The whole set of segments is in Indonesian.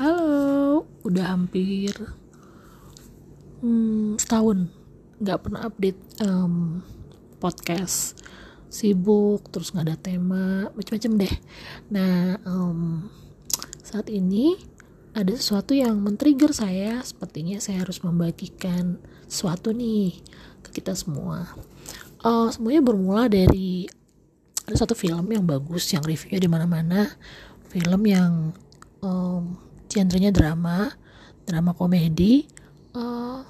Halo, udah hampir hmm, setahun nggak pernah update um, podcast, sibuk, terus nggak ada tema, macam-macam deh. Nah, um, saat ini ada sesuatu yang men-trigger saya, sepertinya saya harus membagikan sesuatu nih ke kita semua. Uh, semuanya bermula dari ada satu film yang bagus, yang reviewnya di mana-mana, film yang um, genrenya drama drama komedi. Uh,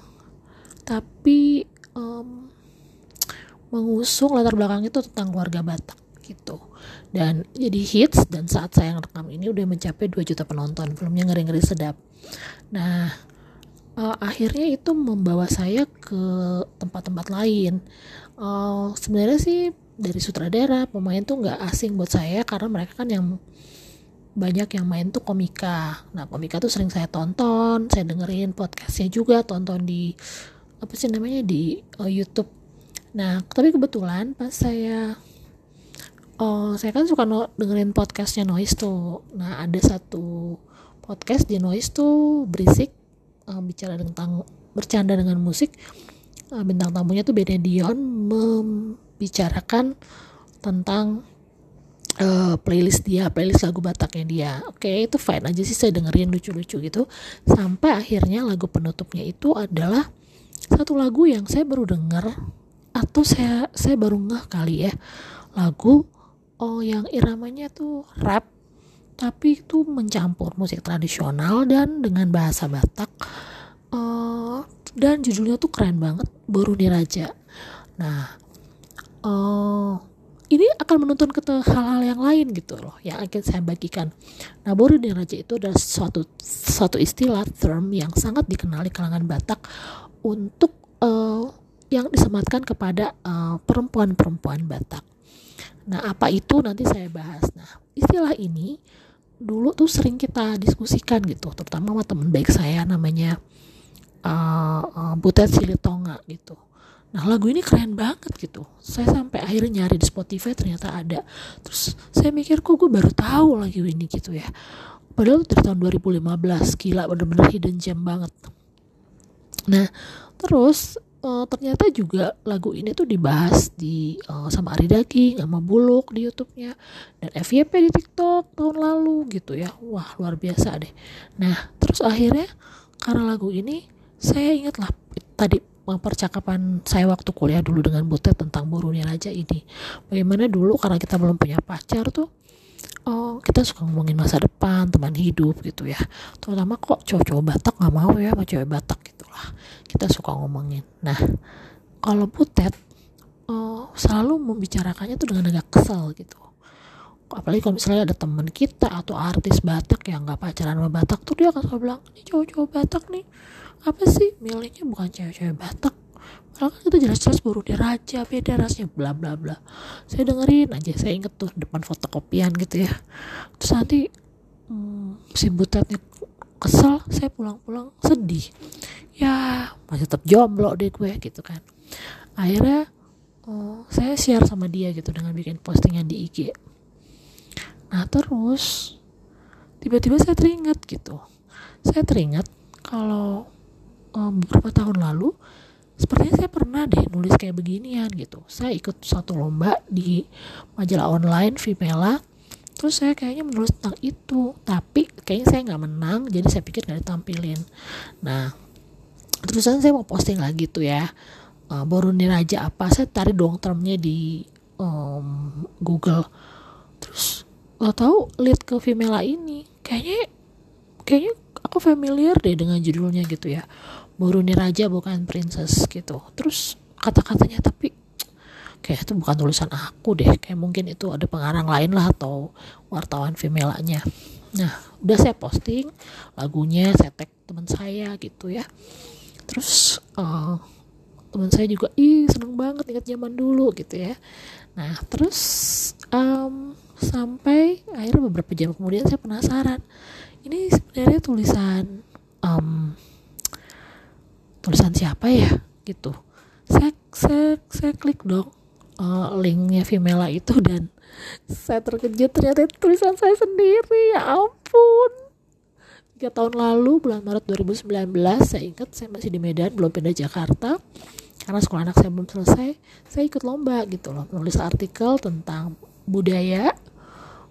tapi um, mengusung latar belakang itu tentang keluarga Batak gitu. Dan jadi hits dan saat saya rekam ini udah mencapai 2 juta penonton. Filmnya ngeri-ngeri sedap. Nah uh, akhirnya itu membawa saya ke tempat-tempat lain. Uh, sebenarnya sih dari sutradara pemain tuh nggak asing buat saya karena mereka kan yang banyak yang main tuh komika. Nah komika tuh sering saya tonton, saya dengerin podcastnya juga, tonton di apa sih namanya di uh, YouTube. Nah tapi kebetulan pas saya oh saya kan suka no, dengerin podcastnya Noise tuh. Nah ada satu podcast di Noise tuh berisik uh, bicara tentang bercanda dengan musik. Uh, bintang tamunya tuh Benedion membicarakan tentang uh, playlist dia, playlist lagu Bataknya dia. Oke, okay, itu fine aja sih saya dengerin lucu-lucu gitu. Sampai akhirnya lagu penutupnya itu adalah satu lagu yang saya baru denger atau saya saya baru ngeh kali ya. Lagu oh yang iramanya tuh rap tapi itu mencampur musik tradisional dan dengan bahasa Batak. Uh, dan judulnya tuh keren banget, Boru Raja. Nah, uh, ini akan menuntun ke hal-hal yang lain gitu loh yang akan saya bagikan. Boru dan raja itu adalah suatu suatu istilah term yang sangat dikenal di kalangan Batak untuk uh, yang disematkan kepada eh, perempuan-perempuan Batak. Nah, apa itu nanti saya bahas. Nah, istilah ini dulu tuh sering kita diskusikan gitu, terutama sama teman baik saya namanya uh, uh, Butet Silitonga gitu Nah lagu ini keren banget gitu. Saya sampai akhirnya nyari di Spotify ternyata ada. Terus saya mikir kok gue baru tahu lagi ini gitu ya. Padahal dari tahun 2015 gila bener-bener hidden gem banget. Nah terus uh, ternyata juga lagu ini tuh dibahas di uh, sama Ari Daging, sama Buluk di YouTube-nya dan FYP di TikTok tahun lalu gitu ya. Wah, luar biasa deh. Nah, terus akhirnya karena lagu ini saya ingat lah tadi percakapan saya waktu kuliah dulu dengan Butet tentang burunya raja ini. Bagaimana dulu karena kita belum punya pacar tuh oh kita suka ngomongin masa depan teman hidup gitu ya. Terutama kok cowok-cowok Batak nggak mau ya sama cewek Batak gitulah kita suka ngomongin. Nah kalau Butet oh, selalu membicarakannya tuh dengan agak kesel gitu. Apalagi kalau misalnya ada teman kita atau artis Batak yang nggak pacaran sama Batak tuh dia akan selalu bilang ini cowok-cowok Batak nih apa sih? Milihnya bukan cewek-cewek Batak. Malah kan itu jelas-jelas baru dia raja beda rasnya bla bla bla. Saya dengerin aja saya inget tuh depan fotokopian gitu ya. Terus nanti hmm, si butetnya kesel saya pulang-pulang sedih. Ya masih tetap jomblo deh gue gitu kan. Akhirnya oh, saya share sama dia gitu dengan bikin postingan di IG nah terus tiba-tiba saya teringat gitu. Saya teringat kalau um, beberapa tahun lalu sepertinya saya pernah deh nulis kayak beginian gitu. Saya ikut satu lomba di majalah online Vimela terus saya kayaknya menulis tentang itu tapi kayaknya saya nggak menang jadi saya pikir nggak ditampilin. Nah terusan saya mau posting lagi tuh ya. Uh, Boruni Raja apa saya tarik dong termnya di um, Google. Terus nggak tahu lihat ke Vimela ini? Kayaknya kayaknya aku familiar deh dengan judulnya gitu ya. Boruni Raja bukan Princess gitu. Terus kata-katanya tapi kayak itu bukan tulisan aku deh. Kayak mungkin itu ada pengarang lain lah atau wartawan femelanya nah udah saya posting lagunya saya tag teman saya gitu ya. Terus uh, teman saya juga ih seneng banget ingat zaman dulu gitu ya. Nah terus um, sampai akhirnya beberapa jam kemudian saya penasaran ini sebenarnya tulisan um, tulisan siapa ya? Gitu. Saya saya saya klik dong uh, linknya Vimela itu dan saya terkejut ternyata tulisan saya sendiri. Ya ampun. Tiga tahun lalu bulan Maret 2019 saya ingat saya masih di Medan belum pindah Jakarta. Karena sekolah anak saya belum selesai saya ikut lomba gitu loh menulis artikel tentang budaya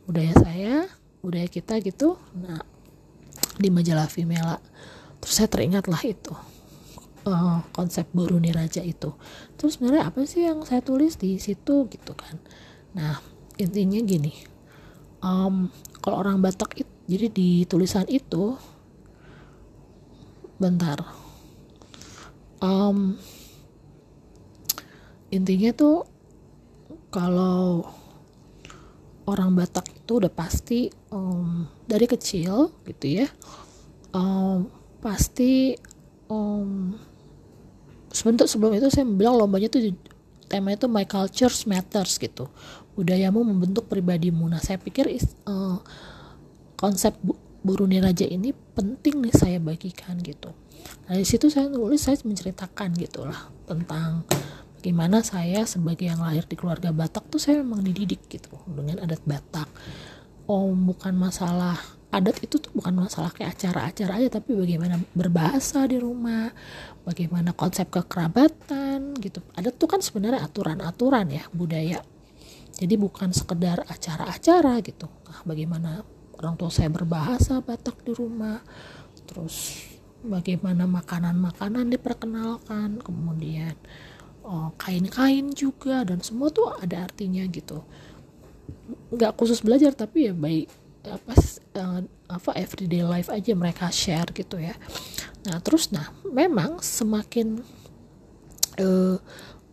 budaya saya budaya kita gitu. Nah di majalah Vimela. Terus saya teringat lah itu uh, konsep Boruni Raja itu. Terus sebenarnya apa sih yang saya tulis di situ gitu kan? Nah intinya gini um, kalau orang Batak itu jadi di tulisan itu bentar. Um, intinya tuh kalau orang Batak itu udah pasti um, dari kecil gitu ya um, pasti um, sebentar sebelum itu saya bilang lombanya tuh temanya itu my culture matters gitu budayamu membentuk pribadimu nah saya pikir uh, konsep Buruni Raja ini penting nih saya bagikan gitu. Nah, dari situ saya nulis saya menceritakan gitulah tentang gimana saya sebagai yang lahir di keluarga Batak tuh saya memang dididik gitu dengan adat Batak. Oh, bukan masalah adat itu tuh bukan masalah kayak acara-acara aja tapi bagaimana berbahasa di rumah, bagaimana konsep kekerabatan gitu. Adat tuh kan sebenarnya aturan-aturan ya budaya. Jadi bukan sekedar acara-acara gitu. Nah, bagaimana orang tua saya berbahasa Batak di rumah terus bagaimana makanan-makanan diperkenalkan kemudian kain-kain juga dan semua tuh ada artinya gitu. Nggak khusus belajar tapi ya baik apa uh, apa everyday life aja mereka share gitu ya. Nah terus nah memang semakin uh,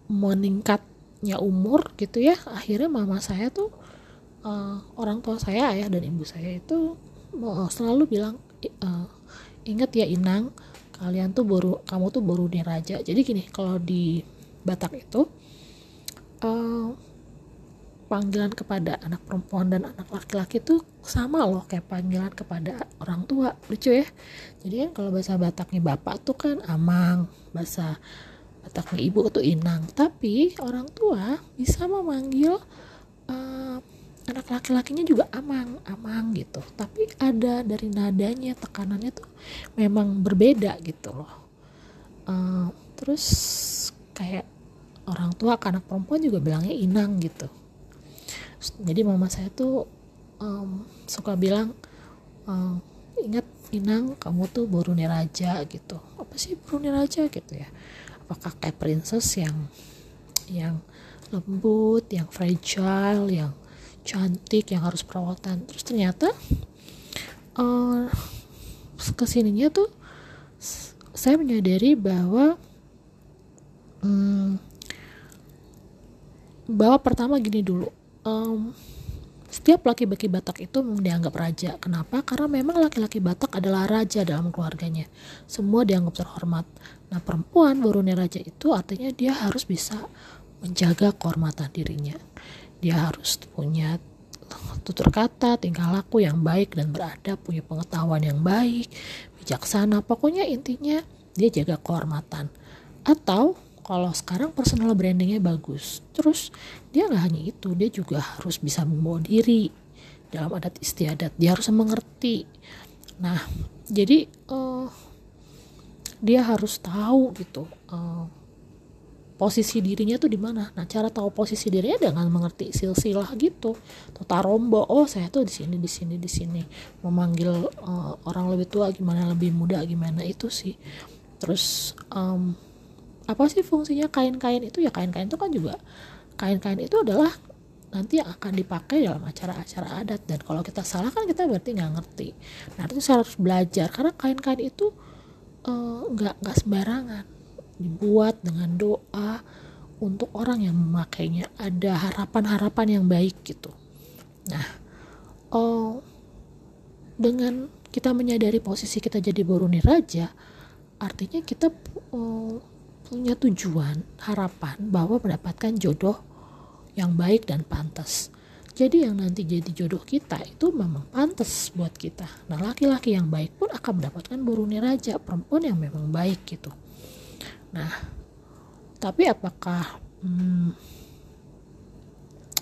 meningkatnya umur gitu ya akhirnya mama saya tuh uh, orang tua saya ayah dan ibu saya itu uh, selalu bilang uh, ingat ya Inang kalian tuh baru kamu tuh baru nih raja jadi gini kalau di Batak itu uh, panggilan kepada anak perempuan dan anak laki-laki tuh sama loh kayak panggilan kepada orang tua. Lucu ya. Jadi kan kalau bahasa Bataknya bapak tuh kan amang bahasa Bataknya ibu tuh inang. Tapi orang tua bisa memanggil uh, anak laki-lakinya juga amang amang gitu. Tapi ada dari nadanya tekanannya tuh memang berbeda gitu loh. Uh, terus kayak orang tua ke anak perempuan juga bilangnya inang gitu. Jadi mama saya tuh um, suka bilang um, ingat inang kamu tuh buruni raja gitu. Apa sih buruni raja gitu ya. Apakah kayak princess yang yang lembut yang fragile yang cantik yang harus perawatan? Terus ternyata uh, ke sininya tuh saya menyadari bahwa um, bahwa pertama gini dulu um, setiap laki-laki Batak itu dianggap raja. Kenapa? Karena memang laki-laki Batak adalah raja dalam keluarganya. Semua dianggap terhormat. Nah, perempuan Borone raja itu artinya dia harus bisa menjaga kehormatan dirinya dia harus punya tutur kata, tingkah laku yang baik dan beradab, punya pengetahuan yang baik, bijaksana. Pokoknya intinya dia jaga kehormatan. Atau kalau sekarang personal brandingnya bagus, terus dia nggak hanya itu, dia juga harus bisa membawa diri dalam adat istiadat. Dia harus mengerti. Nah, jadi uh, dia harus tahu gitu. Uh, posisi dirinya tuh di mana. Nah, cara tahu posisi dirinya dengan mengerti silsilah gitu. Tota rombo, oh saya tuh di sini, di sini, di sini. Memanggil uh, orang lebih tua gimana, lebih muda gimana itu sih. Terus um, apa sih fungsinya kain-kain itu? Ya kain-kain itu kan juga kain-kain itu adalah nanti yang akan dipakai dalam acara-acara adat dan kalau kita salah kan kita berarti nggak ngerti. Nah itu saya harus belajar karena kain-kain itu eh, nggak uh, nggak sembarangan dibuat dengan doa untuk orang yang memakainya ada harapan-harapan yang baik gitu nah oh dengan kita menyadari posisi kita jadi boroni raja artinya kita oh, punya tujuan harapan bahwa mendapatkan jodoh yang baik dan pantas. Jadi yang nanti jadi jodoh kita itu memang pantas buat kita. Nah laki-laki yang baik pun akan mendapatkan boroni raja perempuan yang memang baik gitu. Nah, tapi apakah hmm,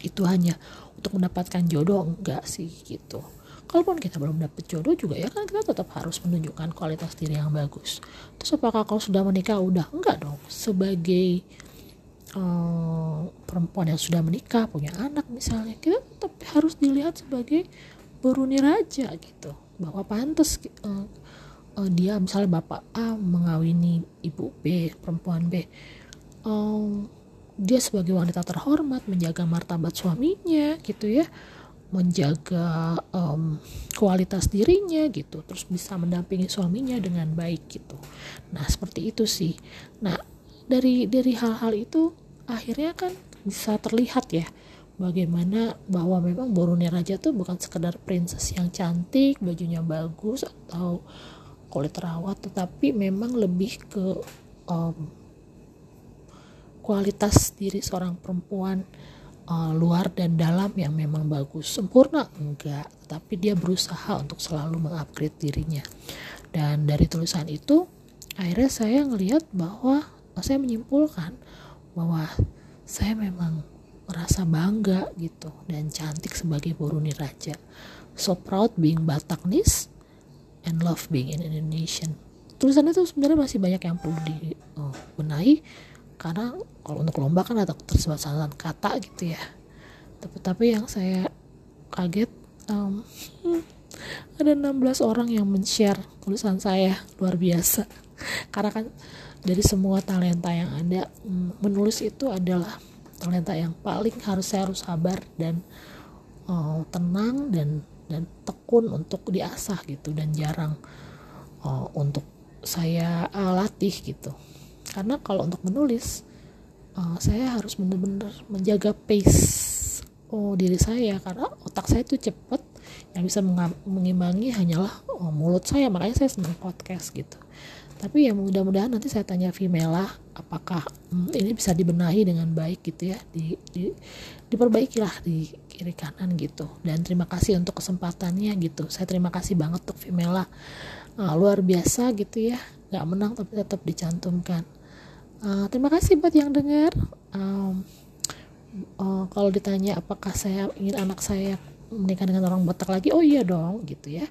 itu hanya untuk mendapatkan jodoh? Enggak sih gitu. Kalaupun kita belum dapet jodoh juga ya kan kita tetap harus menunjukkan kualitas diri yang bagus. Terus apakah kalau sudah menikah? Udah. Enggak dong. Sebagai uh, perempuan yang sudah menikah punya anak misalnya kita tetap harus dilihat sebagai beruni raja gitu. Bahwa pantas uh, uh, dia misalnya bapak A mengawini ibu B perempuan B um, dia sebagai wanita terhormat menjaga martabat suaminya gitu ya menjaga um, kualitas dirinya gitu terus bisa mendampingi suaminya dengan baik gitu. Nah seperti itu sih. Nah dari dari hal-hal itu akhirnya kan bisa terlihat ya bagaimana bahwa memang Borone Raja tuh bukan sekedar princess yang cantik bajunya bagus atau kulit terawat tetapi memang lebih ke um, kualitas diri seorang perempuan uh, luar dan dalam yang memang bagus. Sempurna? Enggak. Tapi dia berusaha untuk selalu mengupgrade dirinya. Dan dari tulisan itu akhirnya saya ngelihat bahwa saya menyimpulkan bahwa saya memang merasa bangga gitu dan cantik sebagai Boruni Raja. So proud being Bataknis and love being an Indonesian. Tulisan itu sebenarnya masih banyak yang perlu dibenahi uh, karena kalau untuk lomba kan ada keterbatasan kata gitu ya. Tapi tapi yang saya kaget um, ada 16 orang yang men-share tulisan saya. Luar biasa. Karena kan dari semua talenta yang ada menulis itu adalah talenta yang paling harus saya harus sabar dan uh, tenang dan dan tekun untuk diasah gitu dan jarang uh, untuk saya uh, latih gitu karena kalau untuk menulis uh, saya harus benar-benar menjaga pace oh diri saya. Karena otak saya itu cepat yang bisa mengimbangi hanyalah oh, mulut saya. Makanya saya senang podcast gitu. Tapi ya mudah-mudahan nanti saya tanya Vimela apakah hmm, ini bisa dibenahi dengan baik gitu ya di, di diperbaikilah di kiri kanan gitu. Dan terima kasih untuk kesempatannya gitu. Saya terima kasih banget untuk Vimela. Uh, luar biasa gitu ya. Nggak menang tapi tetap dicantumkan uh, terima kasih buat yang dengar um, uh, kalau ditanya apakah saya ingin anak saya menikah dengan orang Batak lagi oh iya dong gitu ya.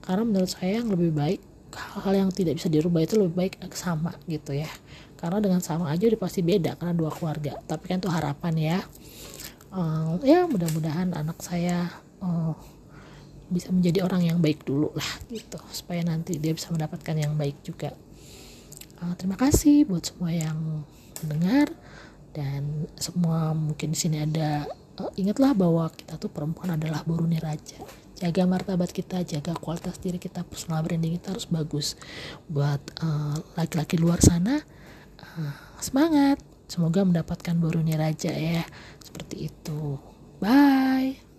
Karena menurut saya yang lebih baik hal-hal yang tidak bisa dirubah itu lebih baik sama gitu ya. Karena dengan sama aja udah pasti beda karena dua keluarga. Tapi kan itu harapan ya. Uh, ya mudah-mudahan anak saya uh, bisa menjadi orang yang baik dulu lah gitu. Supaya nanti dia bisa mendapatkan yang baik juga uh, terima kasih buat semua yang mendengar dan semua mungkin di sini ada uh, ingatlah bahwa kita tuh perempuan adalah buruni raja. Jaga martabat kita jaga kualitas diri kita personal branding kita harus bagus. Buat uh, laki-laki uh, luar sana uh, semangat. Semoga mendapatkan buruni raja ya. Seperti itu. Bye